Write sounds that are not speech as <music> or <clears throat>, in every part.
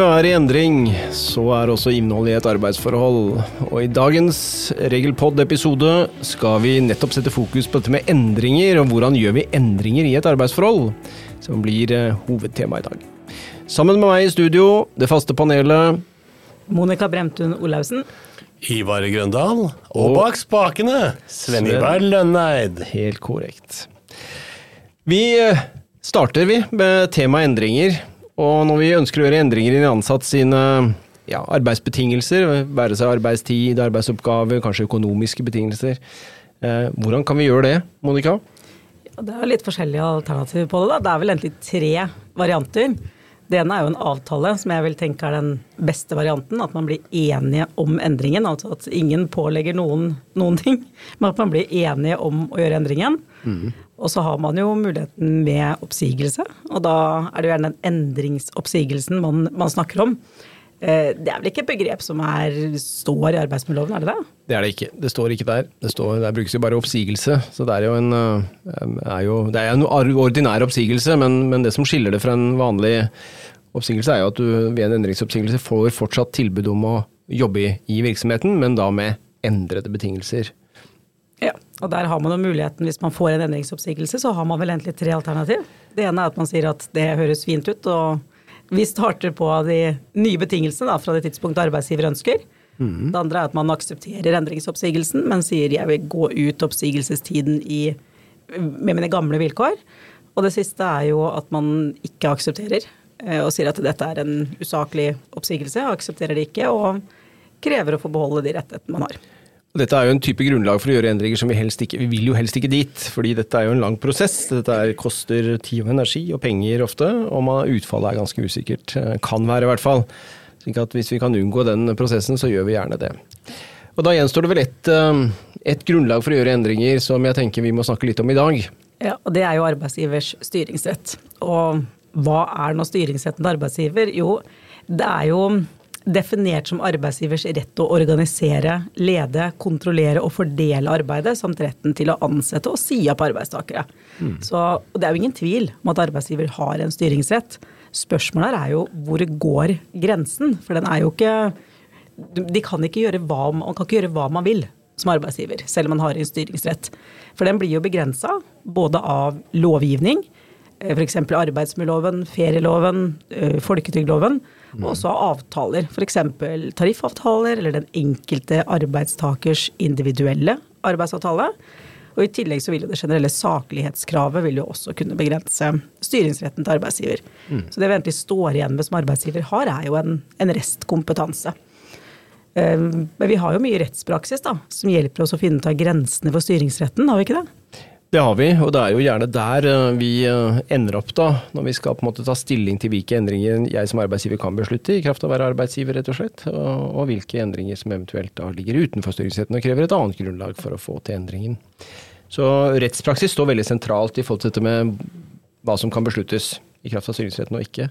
livet er i endring, så er også innholdet i et arbeidsforhold. Og i dagens Regelpod-episode skal vi nettopp sette fokus på dette med endringer, og hvordan gjør vi endringer i et arbeidsforhold, som blir eh, hovedtema i dag. Sammen med meg i studio, det faste panelet Monica Bremtun Olaussen. Ivar Grøndal. Og bak spakene, Sven Ivar Lønneid. Helt korrekt. Vi eh, starter vi med tema endringer. Og når vi ønsker å gjøre endringer i de ansatte sine ja, arbeidsbetingelser, være seg arbeidstid, arbeidsoppgaver, kanskje økonomiske betingelser, eh, hvordan kan vi gjøre det, Monica? Ja, det er litt forskjellige alternativer på det. Da. Det er vel egentlig tre varianter. Det ene er jo en avtale, som jeg vil tenke er den beste varianten. At man blir enige om endringen. Altså at ingen pålegger noen noen ting, men at man blir enige om å gjøre endringen. Mm. Og så har man jo muligheten med oppsigelse, og da er det jo gjerne den endringsoppsigelsen man, man snakker om. Eh, det er vel ikke et begrep som er, står i arbeidsmiljøloven, er det det? Det er det ikke. Det står ikke der. Det står, der brukes jo bare oppsigelse. Så det er jo en, eh, er jo, det er en ordinær oppsigelse, men, men, det som skiller det fra en vanlig oppsigelse, er jo at du ved en endringsoppsigelse får fortsatt tilbud om å jobbe i, i virksomheten, men da med endrede betingelser. Ja, og der har man jo muligheten, hvis man får en endringsoppsigelse, så har man vel egentlig tre alternativ. Det ene er at man sier at det høres fint ut, og vi starter på de nye betingelsene da, fra det tidspunktet arbeidsgiver ønsker. Mm. Det andre er at man aksepterer endringsoppsigelsen, men sier jeg vil gå ut oppsigelsestiden i, med mine gamle vilkår. Og det siste er jo at man ikke aksepterer eh, og sier at dette er en usaklig oppsigelse, aksepterer det ikke og krever å få beholde de rettighetene man har. Dette er jo en type grunnlag for å gjøre endringer som vi helst ikke Vi vil jo helst ikke dit, fordi dette er jo en lang prosess. Dette er, koster tid og energi og penger ofte, og man, utfallet er ganske usikkert. Eh, kan være, i hvert fall. Så hvis vi kan unngå den prosessen, så gjør vi gjerne det. Og da gjenstår det vel eh, et grunnlag for å gjøre endringer som jeg tenker vi må snakke litt om i dag. Ja, og det er jo arbeidsgivers styringsrett. Og hva er nå styringsretten til arbeidsgiver? Jo, det er jo definert som arbeidsgivers rett til å organisere, lede, kontrollere og fordele arbeidet, samt retten til å ansette og si opp arbeidstakere. Mm. Så Det er jo ingen tvil om at arbeidsgiver har en styringsrett. Spørsmålet er jo hvor går grensen? For den er jo ikke De kan ikke gjøre hva, man kan ikke gjøre hva man vil som arbeidsgiver, selv om man har en styringsrett. For den blir jo begrensa både av lovgivning, f.eks. arbeidsmiljøloven, ferieloven, folketrygdloven Mm. Og også avtaler, f.eks. tariffavtaler eller den enkelte arbeidstakers individuelle arbeidsavtale. Og I tillegg så vil jo det generelle saklighetskravet vil jo også kunne begrense styringsretten til arbeidsgiver. Mm. Så det vi egentlig står igjen med som arbeidsgiver har, er jo en, en restkompetanse. Ehm, men vi har jo mye rettspraksis da, som hjelper oss å finne ut av grensene for styringsretten, har vi ikke det? Det har vi, og det er jo gjerne der eh, vi eh, ender opp da, når vi skal på en måte ta stilling til hvilke endringer jeg som arbeidsgiver kan beslutte, i kraft av å være arbeidsgiver, rett og slett, og, hvilke endringer som eventuelt da ligger utenfor styringsretten og krever et annet grunnlag for å få til endringen. Så rettspraksis står veldig sentralt i forhold til dette med hva som kan besluttes i kraft av styringsretten og ikke.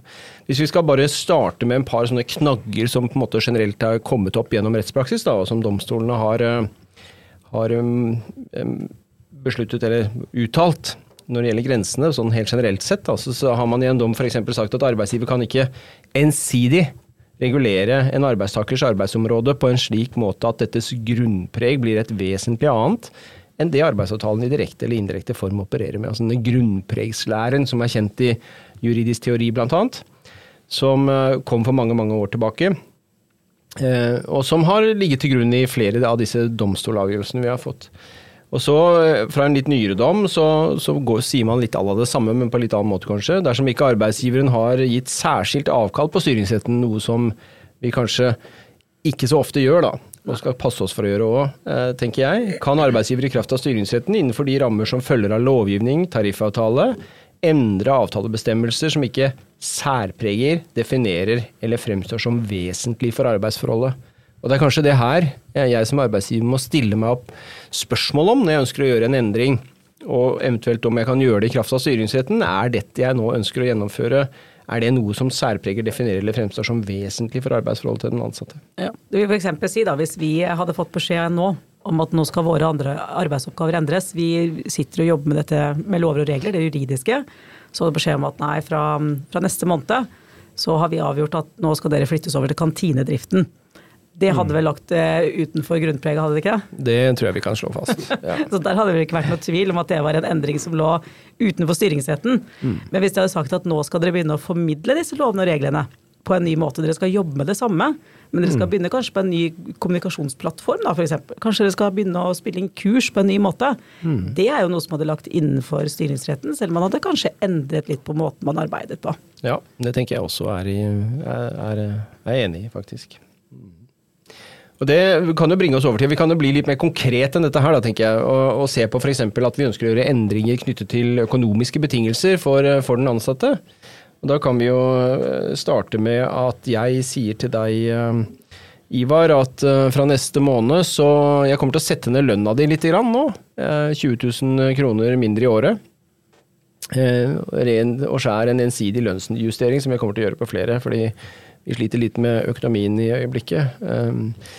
Hvis vi skal bare starte med en par sånne knagger som på en måte generelt har kommet opp gjennom rettspraksis, da, og som domstolene har, eh, har um, um, besluttet eller uttalt når det gjelder grensene, sånn helt generelt sett, altså, så har man i en dom f.eks. sagt at arbeidsgiver kan ikke ensidig regulere en arbeidstakers arbeidsområde på en slik måte at dettes grunnpreg blir et vesentlig annet enn det arbeidsavtalen i direkte eller indirekte form opererer med. Altså denne grunnpregslæren som er kjent i juridisk teori bl.a., som eh, kom for mange, mange år tilbake. Eh, og som har ligget til grunn i flere av disse domstolavgjørelsene vi har fått. Og så, eh, fra en litt nyere dom, så, så går, sier man litt av det samme, men på litt annen måte kanskje. Dersom ikke arbeidsgiveren har gitt særskilt avkall på styringsretten, noe som vi kanskje ikke så ofte gjør, da, og skal passe oss for å gjøre òg, eh, tenker jeg, kan arbeidsgiver i kraft av styringsretten innenfor de rammer som følger av lovgivning, tariffavtale, endre avtalebestemmelser som ikke særpreger, definerer eller fremstår som vesentlig for arbeidsforholdet. Og det er kanskje det her jeg som arbeidsgiver må stille meg opp spørsmål om når jeg ønsker å gjøre en endring, og eventuelt om jeg kan gjøre det i kraft av styringsretten. Er dette jeg nå ønsker å gjennomføre, er det noe som særpreger, definerer eller fremstår som vesentlig for arbeidsforholdet til den ansatte? Ja, Du vil f.eks. si da, hvis vi hadde fått beskjed nå om at nå skal våre andre arbeidsoppgaver endres, vi sitter og jobber med dette med lover og regler, det juridiske, så hadde beskjed om at nei, fra, fra neste måned så har vi avgjort at nå skal dere flyttes over til kantinedriften. Det hadde vel lagt det utenfor grunnpreget, hadde det ikke? Det tror jeg vi kan slå fast. <laughs> Ja. Så der hadde det ikke vært noe tvil om at det var en endring som lå utenfor styringsretten. Men hvis de hadde sagt at nå skal dere begynne å formidle disse lovene og reglene på en ny måte, dere skal jobbe med det samme, men dere skal begynne kanskje på en ny kommunikasjonsplattform, da f.eks. Kanskje dere skal begynne å spille inn kurs på en ny måte. Det er jo noe som hadde lagt innenfor styringsretten, selv om man hadde kanskje endret litt på måten man arbeidet på. ja, det tenker jeg også er, i, er, er, er enig i, faktisk. Og Det kan jo bringe oss over til, Vi kan jo bli litt mer konkret enn dette her, da, tenker jeg. Og, og se på f.eks. at vi ønsker å gjøre endringer knyttet til økonomiske betingelser for, for den ansatte. Og Da kan vi jo eh, starte med at jeg sier til deg, eh, Ivar, at eh, fra neste måned så Jeg kommer til å sette ned lønna di litt grann nå. Eh, 20 000 kroner mindre i året. Ren og skjær en ensidig lønnsjustering, som jeg kommer til å gjøre på flere, fordi vi sliter litt med økonomien i øyeblikket. Eh,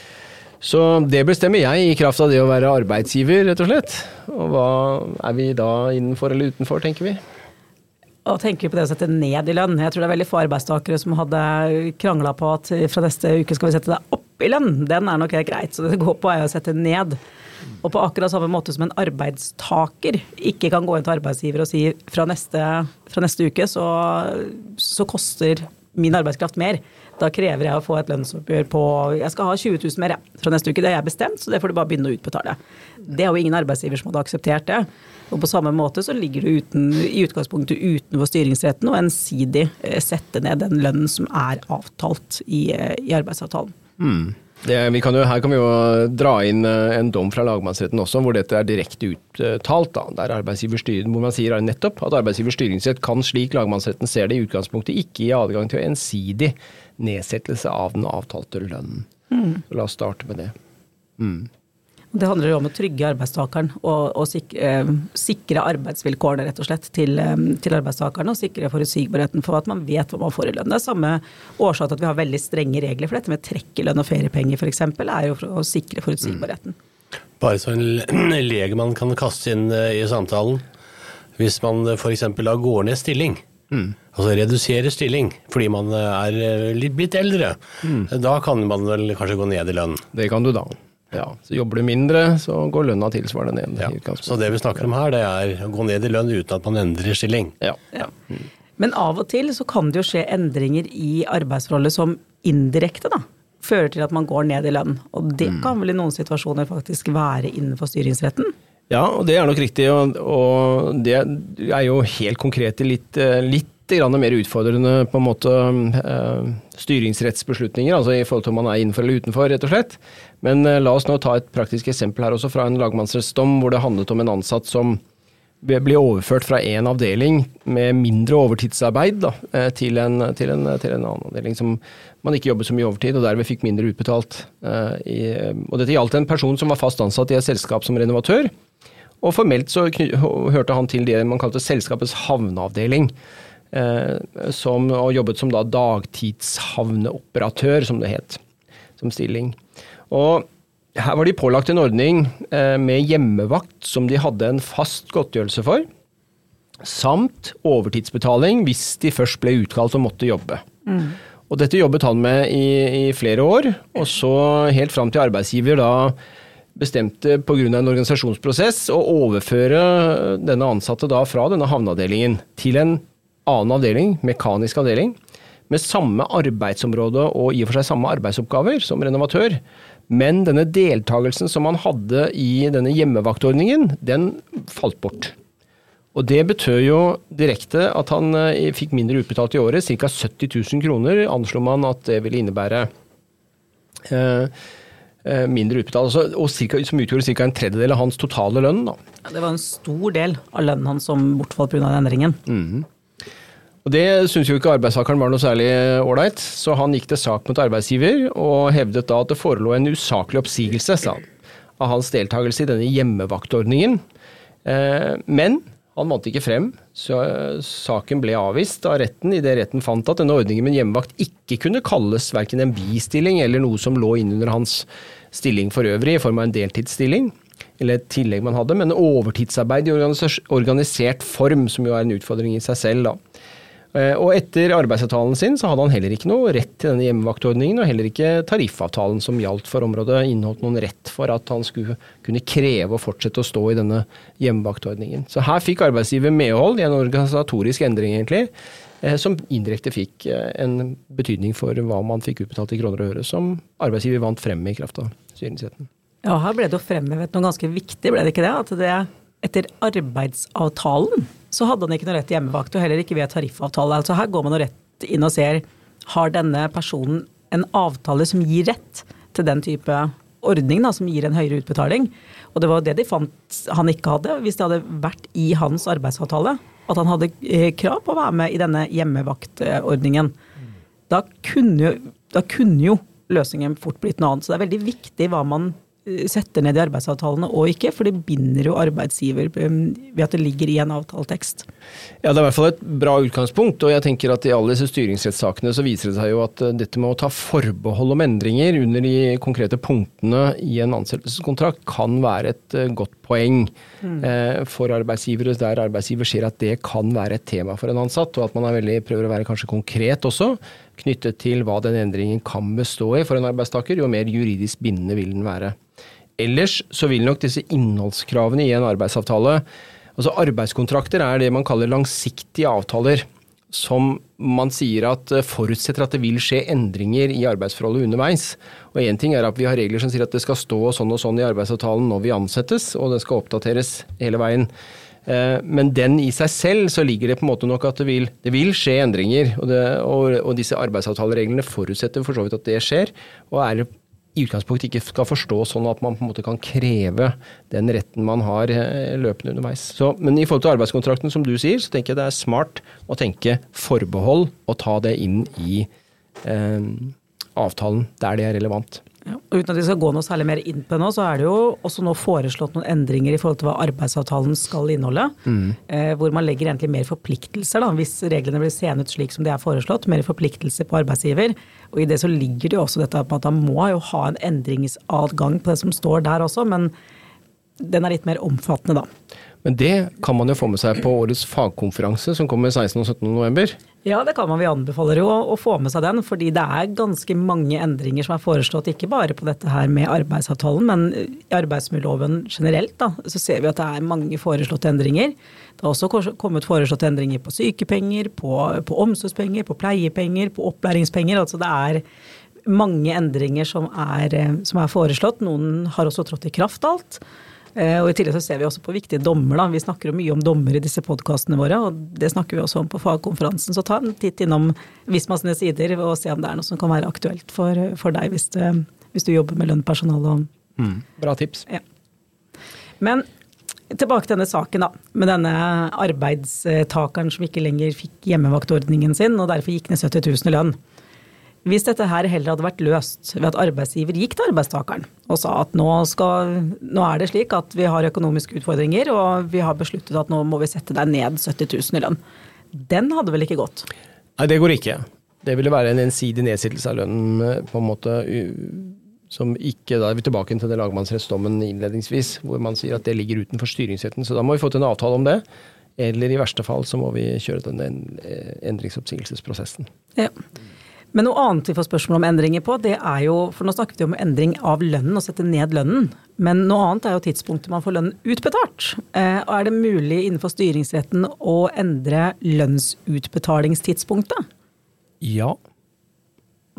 så det bestemmer jeg i kraft av det å være arbeidsgiver, rett og slett. Og hva er vi da innenfor eller utenfor, tenker vi? Og tenker vi på det å sette ned i lønn. Jeg tror det er veldig få arbeidstakere som hadde krangla på at fra neste uke skal vi sette deg opp i lønn. Den er nok helt greit. Så det går på er å sette ned. Og på akkurat samme måte som en arbeidstaker ikke kan gå inn til arbeidsgiver og si fra neste, fra neste uke så, så koster min arbeidskraft mer. Da krever jeg å få et lønnsoppgjør på Jeg skal ha 20 000 mer fra neste uke, det har jeg bestemt, så det får du bare begynne å utbetale. Det er jo ingen arbeidsgiver som hadde akseptert det. Og på samme måte så ligger det uten, i utgangspunktet utenfor styringsretten å ensidig eh, sette ned den lønnen som er avtalt i, eh, i arbeidsavtalen. Det, vi kan jo, her kan vi jo dra inn eh, en dom fra lagmannsretten også, hvor dette er direkte uttalt. Da, der arbeidsgiver styrer, hvor man sier nettopp at arbeidsgivers styringsrett kan, slik lagmannsretten ser det, i utgangspunktet ikke gi adgang til å ensidig nedsettelse av den avtalte lønnen. Mm. La oss starte med det. Det handler jo om å trygge arbeidstakeren og, og sikre, eh, sikre arbeidsvilkårene rett og slett til, eh, til arbeidstakerne. Og sikre forutsigbarheten for at man vet hva man får i lønn. Det er samme årsak til at vi har veldig strenge regler for dette med trekkelønn og feriepenger f.eks. er jo for å sikre forutsigbarheten. Bare så en <clears throat> legemann kan kaste inn eh, i samtalen. Hvis man f.eks. da går ned stilling, altså redusere stilling fordi man eh, er eh, litt blitt eldre, da kan man vel kanskje gå ned i lønn. Det kan du da. Ja, så Jobber du mindre, så går lønna tilsvarende ned. Ja. Så det vi snakker om her, det er å gå ned i lønn uten at man endrer stilling. Ja. Ja. Men av og til så kan det jo skje endringer i arbeidsforholdet som indirekte da, fører til at man går ned i lønn. Og det kan vel i noen situasjoner faktisk være innenfor styringsretten. Ja, og det er nok riktig. Og, og det er jo helt konkrete, litt, eh, litt mer utfordrende på en måte eh, styringsrettsbeslutninger, altså i forhold til om man er innenfor eller utenfor, rett og slett. Men eh, la oss nå ta et praktisk eksempel her også fra en lagmannsrettsdom hvor det handlet om en ansatt som ble overført fra en avdeling med mindre overtidsarbeid da, til, en, til, en, til en annen avdeling som man ikke jobbet så mye overtid, og derved fikk mindre utbetalt. og dette gjaldt en person som var fast ansatt i et selskap som renovatør. Og formelt så hørte han til det man kalte selskapets havneavdeling. Eh, som, og jobbet som da dagtidshavneoperatør, som det het. Som stilling. Og her var de pålagt en ordning eh, med hjemmevakt som de hadde en fast godtgjørelse for. Samt overtidsbetaling hvis de først ble utkalt og måtte jobbe. Og dette jobbet han med i, i flere år, og så helt fram til arbeidsgiver da bestemte pga. en organisasjonsprosess å overføre denne ansatte da fra denne havneavdelingen til en annen avdeling, mekanisk avdeling, med samme arbeidsområde og i og for seg samme arbeidsoppgaver som renovatør. Men denne deltakelsen som han hadde i denne hjemmevaktordningen, den falt bort. Og det betød jo direkte at han eh, fikk mindre utbetalt i året, ca. 70 000 kroner anslo man at det ville innebære eh, mindre utbetalt, altså, og cirka, som utgjorde ca. en tredjedel av hans totale lønn. Da. Ja, Det var en stor del av lønnen hans som bortfalt pga. endringen. Og Det syntes jo ikke arbeidstakeren var noe særlig ålreit, så han gikk til sak mot arbeidsgiver og hevdet da at det forelå en usaklig oppsigelse sa han, av hans deltakelse i denne hjemmevaktordningen. Eh, men han vant ikke frem, så eh, saken ble avvist av retten idet retten fant at denne ordningen med hjemmevakt ikke kunne kalles verken en bistilling eller noe som lå innunder hans stilling for øvrig, i form av en deltidsstilling eller et tillegg man hadde, men overtidsarbeid i organisert form, som jo er en utfordring i seg selv. da. Eh, og etter arbeidsavtalen sin så hadde han heller ikke noe rett til denne hjemmevaktordningen, og heller ikke tariffavtalen som gjaldt for området inneholdt noen rett for at han skulle kunne kreve å fortsette å stå i denne hjemmevaktordningen. Så her fikk arbeidsgiver medhold i en organisatorisk endring, egentlig, eh, som indirekte fikk eh, en betydning for hva man fikk utbetalt i kroner og øre, som arbeidsgiver vant frem i kraft av styringsretten. Ja, her ble det jo fremhevet noe ganske viktig, ble det ikke det? At det etter arbeidsavtalen så hadde han ikke noe rett til hjemmevakt, og heller ikke ved tariffavtale. Altså her går man rett inn og ser har denne personen en avtale som gir rett til den type ordning, da, som gir en høyere utbetaling. Og det var det de fant han ikke hadde, hvis det hadde vært i hans arbeidsavtale. At han hadde eh, krav på å være med i denne hjemmevaktordningen. Da kunne da kunne jo løsningen fort blitt noe annet. Så det er veldig viktig hva man setter ned i arbeidsavtalene og ikke, for det binder jo arbeidsgiver um, ved at det ligger i en avtaletekst. Ja, Det er i hvert fall et bra utgangspunkt, og jeg tenker at i alle disse styringsrettssakene så viser det seg jo at uh, dette med å ta forbehold om endringer under de konkrete punktene i en ansettelseskontrakt kan være et godt poeng mm. Eh, for arbeidsgivere, der arbeidsgiver ser at det kan være et tema for en ansatt, og at man veldig, prøver å være kanskje konkret også, knyttet til hva den endringen kan bestå i for en arbeidstaker, jo mer juridisk bindende vil den være. Ellers så vil nok disse innholdskravene i en arbeidsavtale Altså arbeidskontrakter er det man kaller langsiktige avtaler. Som man sier at eh, forutsetter at det vil skje endringer i arbeidsforholdet underveis. Og én ting er at vi har regler som sier at det skal stå sånn og sånn i arbeidsavtalen når vi ansettes, og det skal oppdateres hele veien. Eh, men den i seg selv så ligger det på en måte nok at det vil, det vil skje endringer. Og, det, og, og, disse arbeidsavtalereglene forutsetter for så vidt at det skjer, og er i utgangspunktet ikke skal forstås sånn at man på en måte kan kreve den retten man har eh, løpende underveis. Så, men i forhold til arbeidskontrakten, som du sier, så tenker jeg det er smart å tenke forbehold og ta det inn i eh, avtalen der det er relevant. Ja, uten at vi skal gå noe særlig mer inn på det nå, så er det jo også nå foreslått noen endringer i forhold til hva arbeidsavtalen skal inneholde. Mm. Eh, hvor man legger egentlig mer forpliktelser, da, hvis reglene blir seende ut slik som de er foreslått. Mer forpliktelser på arbeidsgiver. Og i det så ligger det jo også dette at man må jo ha en endringsadgang på det som står der også, men den er litt mer omfattende, da. Men det kan man jo få med seg på årets fagkonferanse som kommer 16. og 17. november. Ja, det kan man. Vi anbefaler jo å, få med seg den. Fordi det er ganske mange endringer som er foreslått, ikke bare på dette her med arbeidsavtalen, men i arbeidsmiljøloven generelt. da, Så ser vi at det er mange foreslåtte endringer. Det har også kommet foreslåtte endringer på sykepenger, på, på omsorgspenger, på pleiepenger, på opplæringspenger. Altså det er mange endringer som er, som er foreslått. Noen har også trådt i kraft alt. Eh, og I tillegg så ser vi også på viktige dommer. Da. Vi snakker jo mye om dommer i disse podkastene våre, og det snakker vi også om på fagkonferansen. Så ta en titt innom Visma sine sider og se om det er noe som kan være aktuelt for, for deg hvis, du, hvis, du jobber med lønn, personale og mm, Bra tips. Ja. Men tilbake til denne saken, da. Med denne arbeidstakeren som ikke lenger fikk hjemmevaktordningen sin, og derfor gikk ned 70 000 i lønn. Hvis dette her heller hadde vært løst ved at arbeidsgiver gikk til arbeidstakeren og sa at nå, skal, nå, er det slik at vi har økonomiske utfordringer og vi har besluttet at nå må vi sette deg ned 70 000 i lønn. Den hadde vel ikke gått? Nei, det går ikke. Det ville være en ensidig nedsittelse av lønnen eh, på en måte som ikke Da er vi tilbake til den lagmannsrettsdommen innledningsvis, hvor man sier at det ligger utenfor styringsretten. Så da må vi få til en avtale om det. Eller i verste fall så må vi kjøre den endringsoppsigelsesprosessen. Ja. Men noe annet vi får spørsmål om endringer på, det er jo For nå snakket vi om endring av lønnen, å sette ned lønnen. Men noe annet er jo tidspunktet man får lønnen utbetalt. Eh, er det mulig innenfor styringsretten å endre lønnsutbetalingstidspunktet? Ja,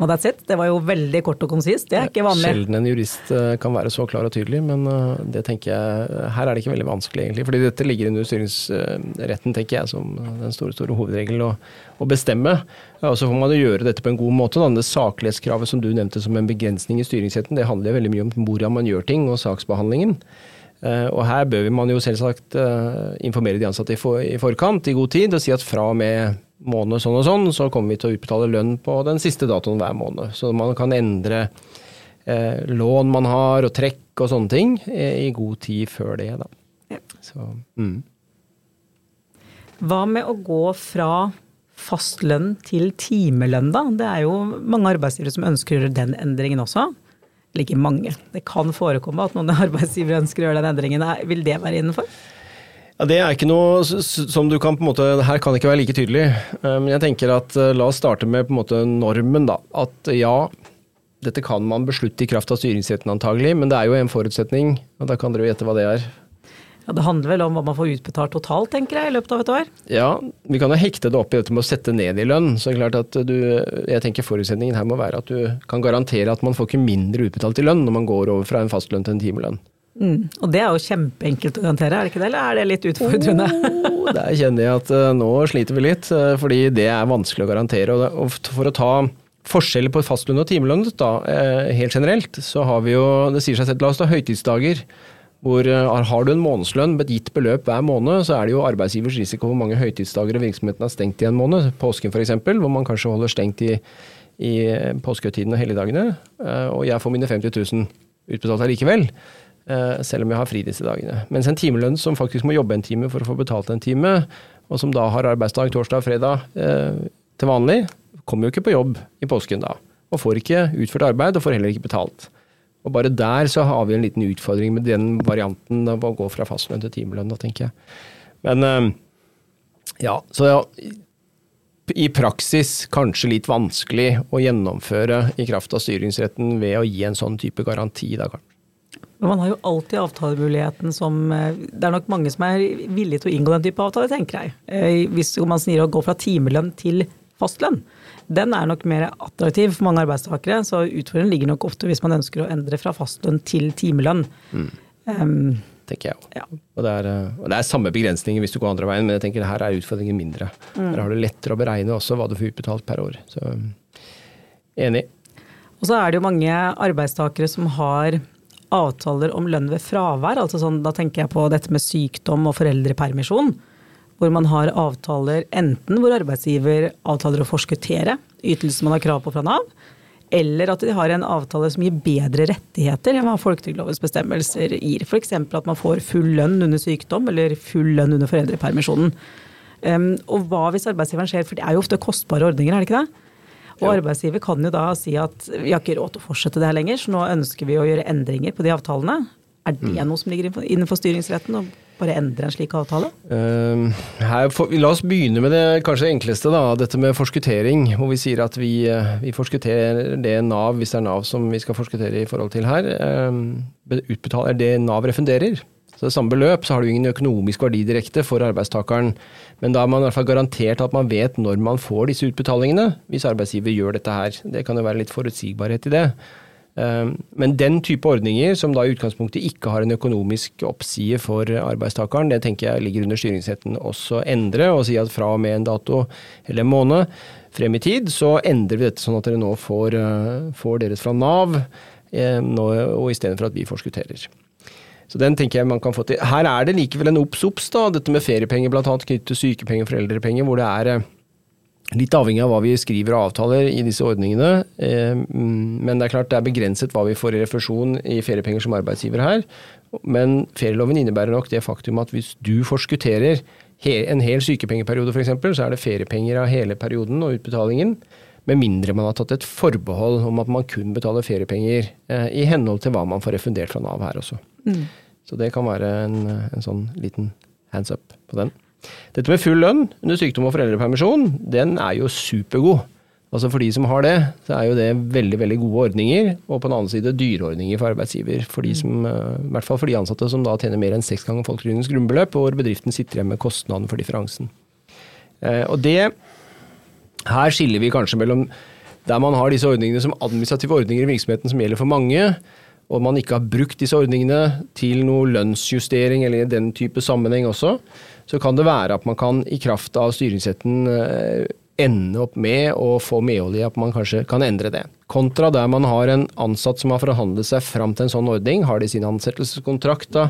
og that's it. Det var jo veldig kort og konsist. Det er ikke vanlig. Sjelden en jurist eh, kan være så klar og tydelig, men eh, det tenker jeg Her er det ikke veldig vanskelig, egentlig. Fordi dette ligger under styringsretten, tenker jeg, som den store, store hovedregelen å, å bestemme. Og så får man gjøre dette på en god måte. Det saklighetskravet som du nevnte som en begrensning i styringsretten, det handler veldig mye om hvordan man gjør ting og saksbehandlingen. Eh, og her bør man jo selvsagt informere de ansatte i forkant, i god tid, og si at fra og med måned sånn og sånn, så kommer vi til å utbetale lønn på den siste datoen hver måned. Så man kan endre eh, lån man har og trekk og sånne ting eh, i god tid før det. Da. Ja. Så, mm. Hva med å gå fra fast lønn til timelønn, da? Det er jo mange arbeidsgivere som ønsker å gjøre den endringen også. Eller ikke mange. Det kan forekomme at noen arbeidsgivere ønsker å gjøre den endringen. Vil det være innenfor? Ja, Det er ikke noe som du kan på en måte Her kan det ikke være like tydelig. Eh, men jeg tenker at eh, la oss starte med på en måte normen, da. At ja, dette kan man beslutte i kraft av styringsretten antagelig, men det er jo en forutsetning, og da kan dere jo gjette hva det er. Ja, Det handler vel om hva man får utbetalt totalt, tenker jeg, i løpet av et år? Ja, vi kan jo hekte det opp i dette med å sette ned i lønn. Så det er klart at du, jeg tenker forutsetningen her må være at du kan garantere at man får ikke mindre utbetalt i lønn når man går over fra en fastlønn til en timelønn. Mm. Og det er jo kjempeenkelt å garantere, er det ikke det? Eller er det litt utfordrende? Oh, der kjenner jeg at uh, nå sliter vi litt, uh, fordi det er vanskelig å garantere. Og, for å ta forskjeller på fastlønn og timelønn da, uh, helt generelt, så har vi jo, det sier seg selv, la oss ta høytidsdager. Hvor Har du en månedslønn med et gitt beløp hver måned, så er det jo arbeidsgivers risiko hvor mange høytidsdager virksomheten har stengt i en måned. Påsken f.eks., hvor man kanskje holder stengt i, i påskehøytiden og helligdagene. Og jeg får mine 50 000 utbetalt allikevel. Eh, selv om jeg har fri disse dagene. Mens en timelønn som faktisk må jobbe en time for å få betalt en time, og som da har arbeidsdag torsdag og fredag eh, til vanlig, kommer jo ikke på jobb i påsken da. Og får ikke utført arbeid, og får heller ikke betalt. Og bare der så har vi en liten utfordring med den varianten av å gå fra fastlønn til timelønn, da, tenker jeg. Men eh, ja, så ja, i praksis kanskje litt vanskelig å gjennomføre i kraft av styringsretten ved å gi en sånn type garanti, da kanskje. Men man har jo alltid avtalemuligheten som eh, Det er nok mange som er villige til å inngå den type avtale, tenker jeg. Eh, hvis man snir å gå fra timelønn til fastlønn. Den er nok mer attraktiv for mange arbeidstakere, så utfordringen ligger nok ofte hvis man ønsker å endre fra fastlønn til timelønn. Mm. Um, tenker jeg òg. Ja. Og, eh, og det er samme begrensninger hvis du går andre veien, men jeg tenker her er utfordringen mindre. Mm. Her har du lettere å beregne også hva du får utbetalt per år. Så enig. Og så er det jo mange arbeidstakere som har avtaler om lønn ved fravær. altså sånn, Da tenker jeg på dette med sykdom og foreldrepermisjon. Hvor man har avtaler enten hvor arbeidsgiver avtaler å forskuttere ytelsen man har krav på fra Nav, eller at de har en avtale som gir bedre rettigheter enn hva folketrygdlovens bestemmelser gir. F.eks. at man får full lønn under sykdom eller full lønn under foreldrepermisjonen. Um, og hva hvis arbeidsgiveren ser, for det er jo ofte kostbare ordninger, er det ikke det? Og ja. arbeidsgiver kan jo da si at vi har ikke råd til å fortsette det her lenger, så nå ønsker vi å gjøre endringer på de avtalene. Er det mm. noe som ligger innenfor styringsretten, å bare endre en slik avtale? Uh, for, la oss begynne med det kanskje enkleste, da. Dette med forskuttering. Hvor vi sier at vi, eh, vi forskutterer det Nav, hvis det er Nav som vi skal forskuttere i forhold til her. Uh, utbetaler det Nav refunderer. Så det samme beløp, så har du ingen økonomisk verdi direkte for arbeidstakeren. Men da er man i hvert fall garantert at man vet når man får disse utbetalingene, hvis arbeidsgiver gjør dette her. Det kan jo være litt forutsigbarhet i det. Ehm, men den type ordninger, som da i utgangspunktet ikke har en økonomisk oppside for arbeidstakeren, det tenker jeg ligger under styringsretten også endre, og si at fra og med en dato eller en måned frem i tid, så endrer vi dette sånn at dere nå får, eh, får deres fra Nav, eh, og istedenfor at vi forskutterer. Så den tenker jeg man kan få til. Her er det likevel en obs-obs, da. Dette med feriepenger bl.a. knyttet til sykepenger og foreldrepenger, hvor det er eh, litt avhengig av hva vi skriver og avtaler i disse ordningene. Eh, men det er klart det er begrenset hva vi får i refusjon i feriepenger som arbeidsgiver her. Men ferieloven innebærer nok det faktum at hvis du forskutterer en hel sykepengeperiode f.eks., så er det feriepenger av hele perioden og utbetalingen. Med mindre man har tatt et forbehold om at man kun betaler feriepenger eh, i henhold til hva man får refundert fra Nav her også. Mm. Så det kan være en, en sånn liten hands up på den. Dette med full lønn under sykdom og foreldrepermisjon, den er jo supergod. Altså For de som har det, så er jo det veldig veldig gode ordninger, og på den annen side dyreordninger for arbeidsgiver. For de som, eh, I hvert fall for de ansatte som da tjener mer enn seks ganger folketrygdens grunnbeløp, og hvor bedriften sitter igjen med kostnaden for differansen. Eh, og det Her skiller vi kanskje mellom der man har disse ordningene som administrative ordninger i virksomheten som gjelder for mange, og man ikke har brukt disse ordningene til noe lønnsjustering eller i den type sammenheng også, så kan det være at man kan i kraft av styringsretten eh, ende opp med å få medhold i at man kanskje kan endre det. Kontra der man har en ansatt som har forhandlet seg fram til en sånn ordning, har det i sin ansettelseskontrakt da,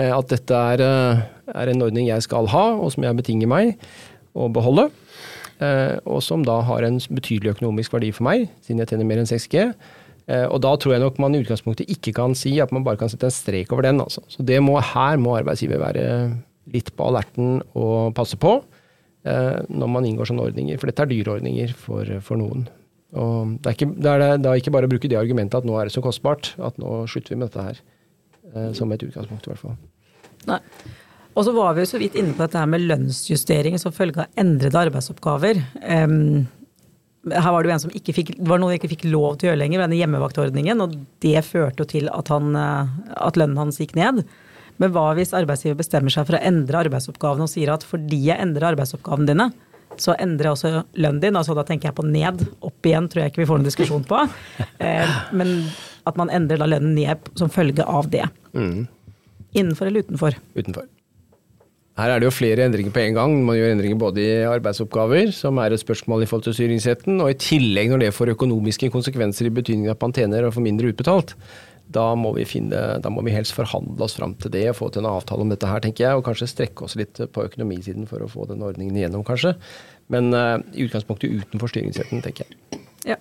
eh, at dette er, eh, er en ordning jeg skal ha, og som jeg betinger meg å beholde. Og som da har en betydelig økonomisk verdi for meg, siden jeg tjener mer enn 6G. Eh, og da tror jeg nok man i utgangspunktet ikke kan si at man bare kan sette en strek over den. Altså. Så må, her må arbeidsgiver være litt på alerten og passe på eh, når man inngår sånne ordninger. For dette er dyre ordninger for, for noen. Og det er, ikke, det er da ikke bare å bruke det argumentet at nå er det så kostbart, at nå slutter vi med dette her. Eh, som et utgangspunkt, i hvert fall. Nei. Og så var vi jo så vidt inne på dette her med lønnsjustering som følge av endrede arbeidsoppgaver. Um, her var det jo en som ikke fikk, det var noe jeg ikke fikk lov til å gjøre lenger, denne hjemmevaktordningen. Og det førte jo til at, han, eh, at lønnen hans gikk ned. Men hva hvis arbeidsgiver bestemmer seg for å endre arbeidsoppgavene og sier at fordi jeg endrer arbeidsoppgavene dine, så endrer jeg også lønnen din. altså Da tenker jeg på ned. Opp igjen tror jeg ikke vi får noen diskusjon på. <laughs> Eh, men at man endrer da lønnen ned som følge av det. Mm. Innenfor eller utenfor? Utenfor. Her er det jo flere endringer på en gang. Man gjør endringer både i arbeidsoppgaver, som er et spørsmål i forhold til styringsretten, og i tillegg når det får økonomiske konsekvenser i betydning at man tjener og får mindre utbetalt. Da må, vi finne, da må vi helst forhandle oss fram til det og få til en avtale om dette her, tenker jeg. Og kanskje strekke oss litt på økonomisiden for å få den ordningen igjennom, kanskje. Men uh, i utgangspunktet utenfor styringsretten, tenker jeg. Ja.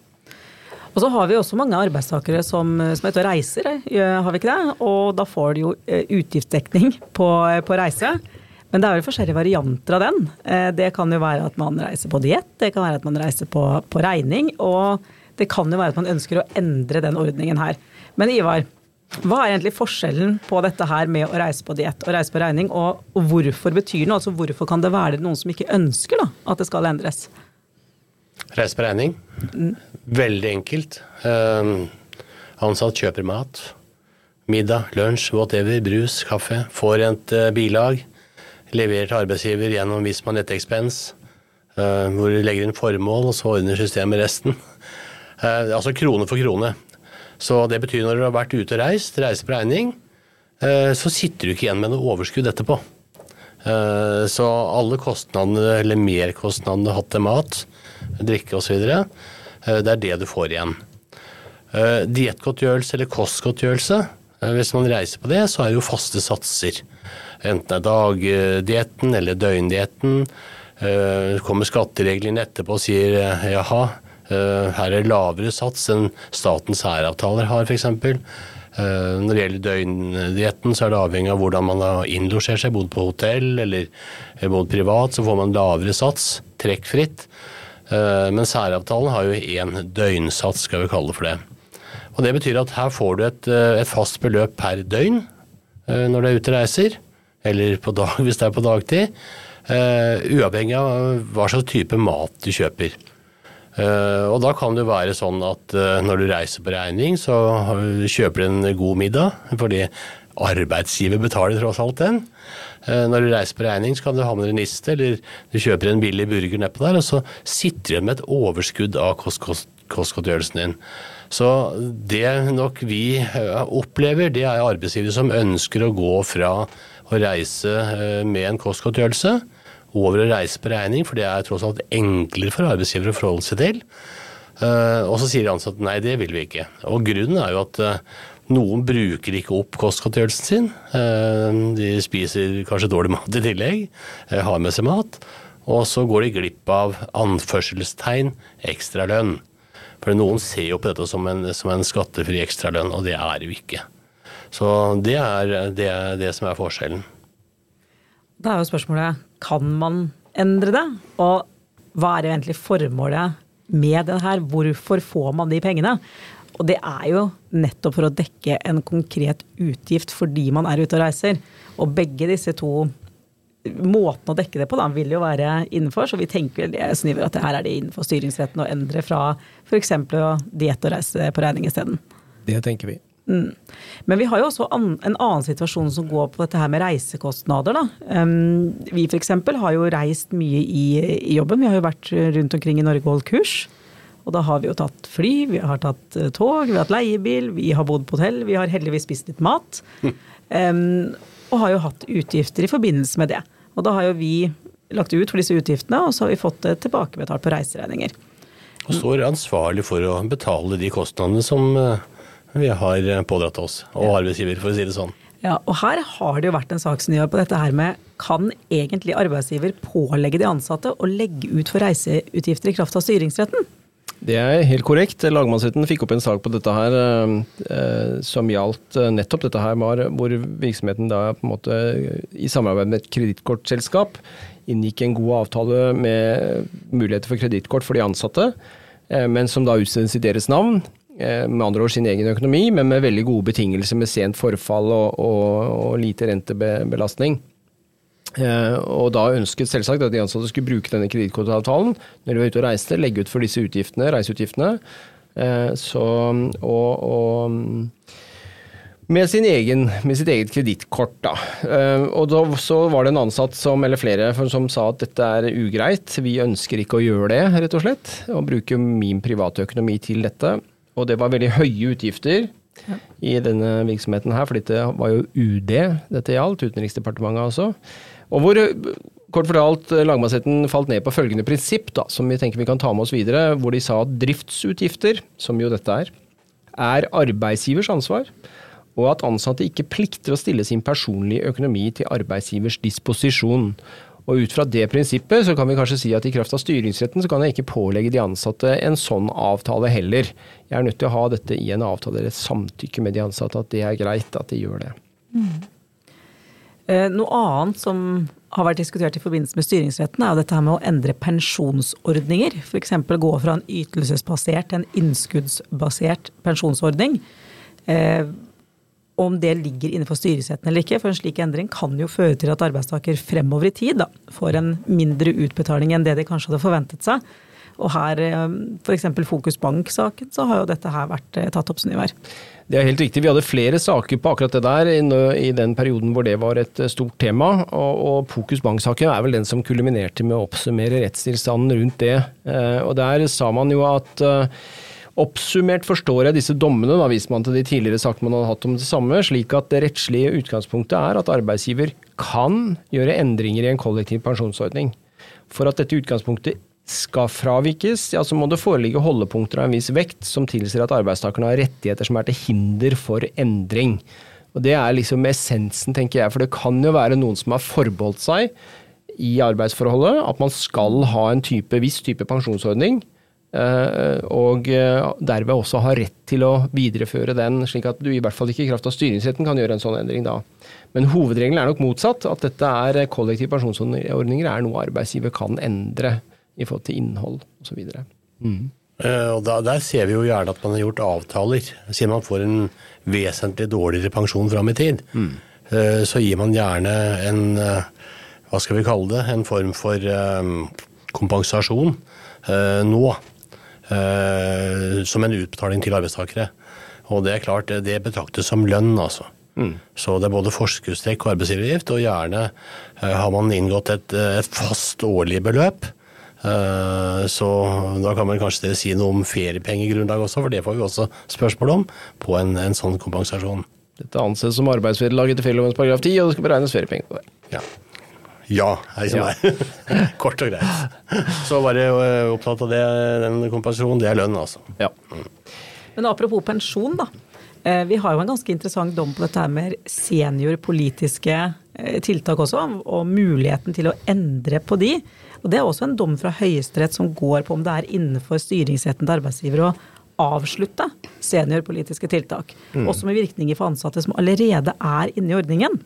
Og så har vi også mange arbeidstakere som, som er ute og reiser, eh, har vi ikke det? Og da får de jo eh, utgiftsdekning på, på reise. Men det er vel forskjellige varianter av den. Eh, det kan jo være at man reiser på diett, det kan være at man reiser på, på, regning, og det kan jo være at man ønsker å endre den ordningen her. Men Ivar, hva er egentlig forskjellen på dette her med å reise på diett og reise på regning, og, hvorfor betyr det noe? Altså hvorfor kan det være noen som ikke ønsker da, at det skal endres? Reise på regning? Veldig enkelt. Um, ansatt kjøper mat. Middag, lunsj, whatever, brus, kaffe. Får et uh, bilag leverer til arbeidsgiver gjennom Visma ekspens, hvor du legger inn formål, og så ordner systemet resten. Uh, altså krone for krone. Så det betyr når du har vært ute og reist, reiser på regning, uh, så sitter du ikke igjen med noe overskudd etterpå. Så alle kostnadene, eller merkostnadene du har hatt til mat, drikke osv., det er det du får igjen. Diettgodtgjørelse eller kostgodtgjørelse, hvis man reiser på det, så er det jo faste satser. Enten det er dagdietten eller døgndietten. Så kommer skattereglene etterpå og sier eh, jaha, eh, her er lavere sats enn statens særavtaler har, f.eks. Når det gjelder døgndietten, så er det avhengig av hvordan man har innlosjert seg. Bodd på hotell eller bodd privat, så får man lavere sats, trekkfritt. Men særavtalen har jo én døgnsats, skal vi kalle det for det. Og Det betyr at her får du et, et fast beløp per døgn når du er ute og reiser eller dag, <laughs> hvis det er på dagtid. Uh, uavhengig av hva slags type mat du kjøper. Og da kan det være sånn at når du reiser på regning, så kjøper du en god middag, fordi arbeidsgiver betaler tross alt den. Når du reiser på regning, så kan du ha med deg niste, eller du kjøper en billig burger nedpå der, og så sitter du igjen med et overskudd av kostgodtgjørelsen din. Så det nok vi opplever, det er arbeidsgivere som ønsker å gå fra å reise eh, med en kostgodtgjørelse over å reise på regning, for det er tross alt enklere for arbeidsgiver å forholde seg til. Eh, og så sier de ansatte nei, det vil vi ikke. Og grunnen er jo at eh, noen bruker ikke opp kostgodtgjørelsen sin. De spiser kanskje dårlig mat i tillegg, har med seg mat. Og så går de glipp av anførselstegn ekstralønn. For noen ser jo på dette som en, som en skattefri ekstralønn, og det er jo ikke. Så det er det, er det som er forskjellen. Da er jo spørsmålet kan man endre det? Og hva er egentlig formålet med det her? Hvorfor får man de pengene? Og det er jo nettopp for å dekke en konkret utgift fordi man er ute og reiser. Og begge disse to måtene å dekke det på da, vil jo være innenfor. Så vi tenker sniver at det her er det innenfor styringsretten å endre fra f.eks. diett og reise på regning isteden. Det tenker vi. Mm. Men vi har jo også an, en annen situasjon som går på dette her med reisekostnader. Da. Um, vi f.eks. har jo reist mye i, i, jobben. Vi har jo vært rundt omkring i Norge og holdt kurs. Og da har vi jo tatt fly, vi har tatt uh, tog, vi har hatt leiebil, vi har bodd på hotell. Vi har heldigvis spist litt mat. <laughs> Um, og har jo hatt utgifter i forbindelse med det. Og da har jo vi lagt ut for disse utgiftene, og så har vi fått det tilbakebetalt på reiseregninger. Og står ansvarlig for å betale de kostnadene som uh vi har eh, pådratt oss, og arbeidsgiver, for å si det sånn. Ja, og Her har det jo vært en sak som gjør på dette her med kan egentlig arbeidsgiver pålegge de ansatte å legge ut for reiseutgifter i kraft av styringsretten? Det er helt korrekt. Lagmannsretten fikk opp en sak på dette her eh, eh som gjaldt eh, nettopp dette her, hvor virksomheten da på en måte i samarbeid med et kredittkortselskap inngikk en god avtale med muligheter for kredittkort for de ansatte, eh, men som da utstedes i deres navn. Eh, med andre ord sin egen økonomi, men med veldig gode betingelser med sent forfall og, og, og lite rentebelastning. Eh, og da ønsket selvsagt at de ansatte skulle bruke denne kredittkortavtalen når de var ute og reiste, legge ut for disse utgiftene, reiseutgiftene. Eh, så, og, og med, sin egen, med sitt eget kredittkort, da. Eh, og da, så var det en ansatt som, eller flere, som sa at dette er ugreit. Vi ønsker ikke å gjøre det, rett og slett. Og bruke min private økonomi til dette. Og det var veldig høye utgifter ja. i denne virksomheten her, for dette var jo UD dette gjaldt, Utenriksdepartementet altså. Og hvor kort fortalt lagmannsretten falt ned på følgende prinsipp, da, som vi tenker vi kan ta med oss videre, hvor de sa at driftsutgifter, som jo dette er, er arbeidsgivers ansvar, og at ansatte ikke plikter å stille sin personlige økonomi til arbeidsgivers disposisjon. Og ut fra det prinsippet så kan vi kanskje si at i kraft av styringsretten så kan jeg ikke pålegge de ansatte en sånn avtale heller. Jeg er nødt til å ha dette i en avtale, eller samtykke med de ansatte, at det er greit at de gjør det. Mm. Eh, noe annet som har vært diskutert i forbindelse med styringsretten, er dette med å endre pensjonsordninger. F.eks. gå fra en ytelsesbasert til en innskuddsbasert pensjonsordning. Eh, om det ligger innenfor styringsretten eller ikke. For en slik endring kan jo føre til at arbeidstaker fremover i tid da, får en mindre utbetaling enn det de kanskje hadde forventet seg. Og her, eh, f.eks. Fokus Bank-saken, så har jo dette her vært eh, tatt opp, Sunnivar. Det er helt riktig. Vi hadde flere saker på akkurat det der i den perioden hvor det var et eh, stort tema. Og, Fokus Bank-saken er vel den som kuliminerte med å oppsummere rettstilstanden rundt det. Og der sa man jo at Oppsummert forstår jeg disse dommene, da viser man til de tidligere sakene man har hatt om det samme, slik at det rettslige utgangspunktet er at arbeidsgiver kan gjøre endringer i en kollektiv pensjonsordning. For at dette utgangspunktet skal fravikes, ja, så må det foreligge holdepunkter av en viss vekt som tilsier at arbeidstakerne har rettigheter som er til hinder for endring. Og Det er liksom essensen, tenker jeg, for det kan jo være noen som har forbeholdt seg i arbeidsforholdet at man skal ha en type, viss type pensjonsordning Eh, og eh, derved også ha rett til å videreføre den, slik at du i hvert fall ikke i kraft av styringsretten kan gjøre en sånn endring da. Men hovedregelen er nok motsatt, at dette er kollektive pensjonsordninger er noe arbeidsgiver kan endre i forhold til innhold osv. Mm. Uh, og da, Der ser vi jo gjerne at man har gjort avtaler. Siden man får en vesentlig dårligere pensjon fram i tid, mm. uh, så gir man gjerne en uh, hva skal vi kalle det, en form for kompensasjon nå eh, som en utbetaling til arbeidstakere. Og det er klart, det betraktes som lønn, altså. Mm. Så det er både forskuddstrekk og arbeidsgiveravgift, og gjerne eh, har man inngått et, et fast årlig beløp. Eh, så da kan man kanskje si noe om feriepengegrunnlag også, for det får vi også spørsmål om på en, en sånn kompensasjon. Dette anses som arbeidsvederlag etter ferielovens paragraf 10, og det skal beregnes feriepenger på det. Ja. Ja, hei som ja. er. <laughs> Kort og greit. Så bare eh, opptatt av det, den kompensasjonen, det er lønn, altså. Ja. Mm. Men apropos pensjon, da. Eh, vi har jo en ganske interessant dom på dette med seniorpolitiske tiltak også, og muligheten til å endre på de. Og Det er også en dom fra Høyesterett som går på om det er innenfor styringsretten til arbeidsgiver å avslutte seniorpolitiske tiltak. Mm. Også med virkninger for ansatte som allerede er inne i ordningen.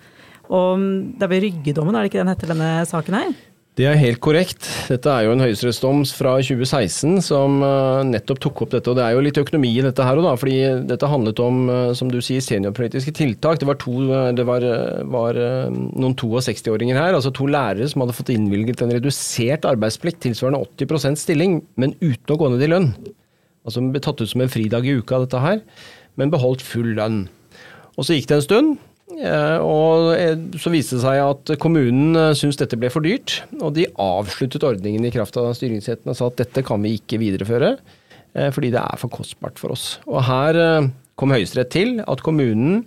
Og det er ved Ryggedommen, er det ikke den heter denne saken her? Det er helt korrekt. Dette er jo en høyesterettsdom fra 2016 som uh, nettopp tok opp dette. Og det er jo litt økonomi i dette her òg, fordi dette handlet om, uh, som du sier, seniorpolitiske tiltak. Det var, to, uh, det var, var noen 62-åringer her, altså to lærere som hadde fått innvilget en redusert arbeidsplikt tilsvarende 80% stilling, men uten å gå ned i lønn. Altså ble tatt ut som en fridag i uka, dette her, men beholdt full lønn. Og så gikk det en stund. Eh, og eh, Så viste det seg at kommunen eh, syntes dette ble for dyrt, og de avsluttet ordningen i kraft av styringsretten og sa at dette kan vi ikke videreføre, fordi det er for kostbart for oss. Og Her kom Høyesterett til at kommunen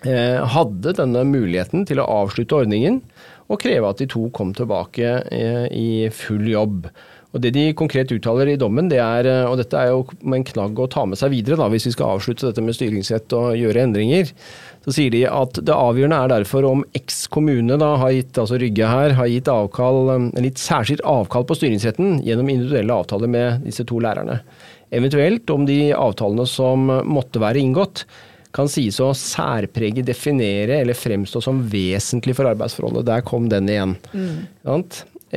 hadde denne muligheten til å avslutte ordningen og kreve at de to kom tilbake i full jobb. Og Det de konkret uttaler i dommen, det er, og dette er jo med en knagg å ta med seg videre da, hvis vi skal avslutte dette med styringsrett og gjøre endringer, så sier de at det avgjørende er derfor om X kommune da har gitt, altså Rygge her, har gitt avkall, en litt særskilt avkall på styringsretten gjennom individuelle avtaler med disse to lærerne. Eventuelt om de avtalene som måtte være inngått, kan sies å særprege, definere eller fremstå som vesentlig for arbeidsforholdet. Der kom den igjen. Mm.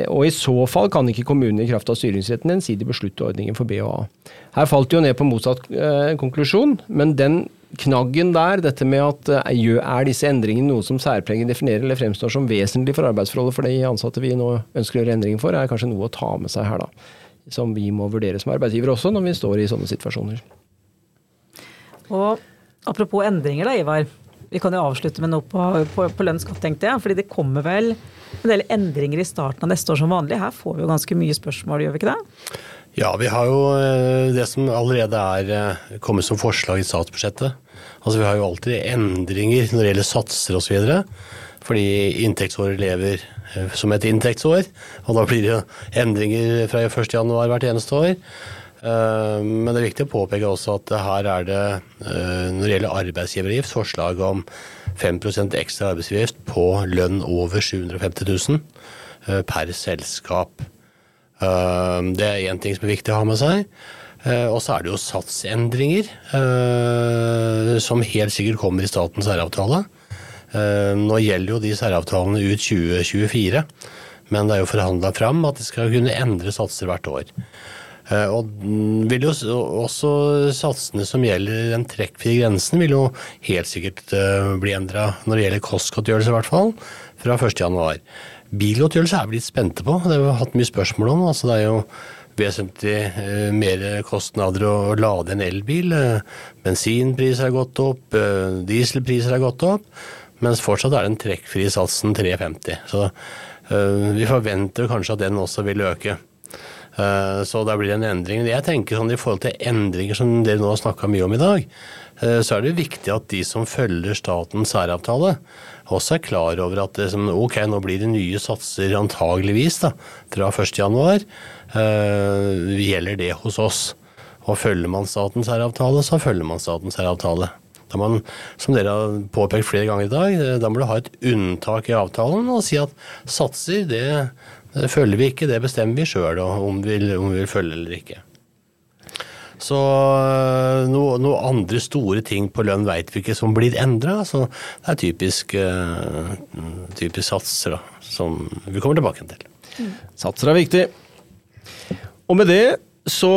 Og i så fall kan ikke kommunen i kraft av styringsretten ensidig beslutte ordningen for B og A. Her falt det jo ned på motsatt eh, konklusjon, men den knaggen der, dette med at eh, er disse endringene noe som særpreget definerer eller fremstår som vesentlig for arbeidsforholdet for de ansatte vi nå ønsker å gjøre endringer for, er kanskje noe å ta med seg her, da. Som vi må vurdere som arbeidsgiver også, når vi står i sånne situasjoner. Og apropos endringer da, Ivar. Vi kan jo avslutte med noe på, på, på lønnsskatt, tenkte jeg. fordi det kommer vel en del endringer i starten av neste år som vanlig. Her får vi jo ganske mye spørsmål, gjør vi ikke det? Ja, vi har jo eh, det som allerede er eh, kommet som forslag i statsbudsjettet. Altså Vi har jo alltid endringer når det gjelder satser osv. Fordi inntektsåret lever eh, som et inntektsår. Og da blir det endringer fra 1.1 hvert eneste år. Men det er viktig å påpeke også at her er det, når det gjelder arbeidsgiveravgift, forslag om 5% ekstra arbeidsgiveravgift på lønn over 750 000 per selskap. Ehm, det er én ting som er viktig å ha med seg. Eh, og så er det jo satsendringer, eh, som helt sikkert kommer i statens særavtale. Nå gjelder jo de særavtalene ut 2024, men det er jo forhandla fram at de skal kunne endre satser hvert år. Eh, og vil jo også satsene som gjelder den trekkfrie grensen, vil jo helt sikkert bli endra når det gjelder kostgodtgjørelse, i hvert fall, fra 1.1. Bilgodtgjørelse er vi litt spente på. Det har vi hatt mye spørsmål om. Altså, det er jo vesentlig eh, mer kostnader å, lade en elbil. Eh, bensinpriser har gått opp, eh, dieselpriser har gått opp. Mens fortsatt er den trekkfrie satsen 3,50. Så eh, vi forventer kanskje at den også vil øke. Så da blir det en endring. Jeg tenker sånn I forhold til endringer som dere nå har snakka mye om i dag, så er det viktig at de som følger statens særavtale, også er klar over at det, ok, nå blir det nye satser antageligvis da, fra 1.1. Uh, gjelder det hos oss? Og følger man statens særavtale, så følger man statens særavtale. Da man, som dere har påpekt flere ganger i dag, eh, da må du ha et unntak i avtalen og si at satser, det følger vi ikke, det bestemmer vi sjøl om, om vi vil følge eller ikke. Så eh, noen noe andre store ting på lønn veit vi ikke som blir endra. Så det er typisk, uh, typisk satser da, som vi kommer tilbake til. Mm. Satser er viktig. Og med det så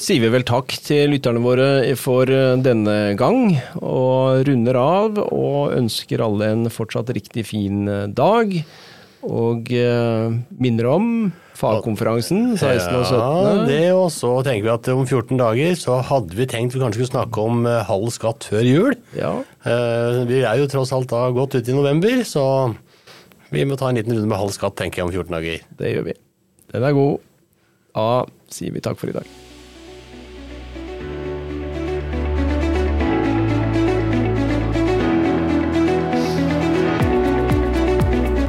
sier vi vel takk til lytterne våre for eh, denne gang, og runder av og ønsker alle en fortsatt riktig fin dag. Og uh, minner om fagkonferansen 16. og 17. Ja, det og så tenker vi at om 14 dager så hadde vi tenkt vi kanskje skulle snakke om uh, halv skatt før jul. Ja. Uh, vi er jo tross alt da godt ute i november, så vi må ta en liten runde med halv skatt tenker jeg om 14 dager. Det gjør vi. Den er god. Da sier vi takk for i dag.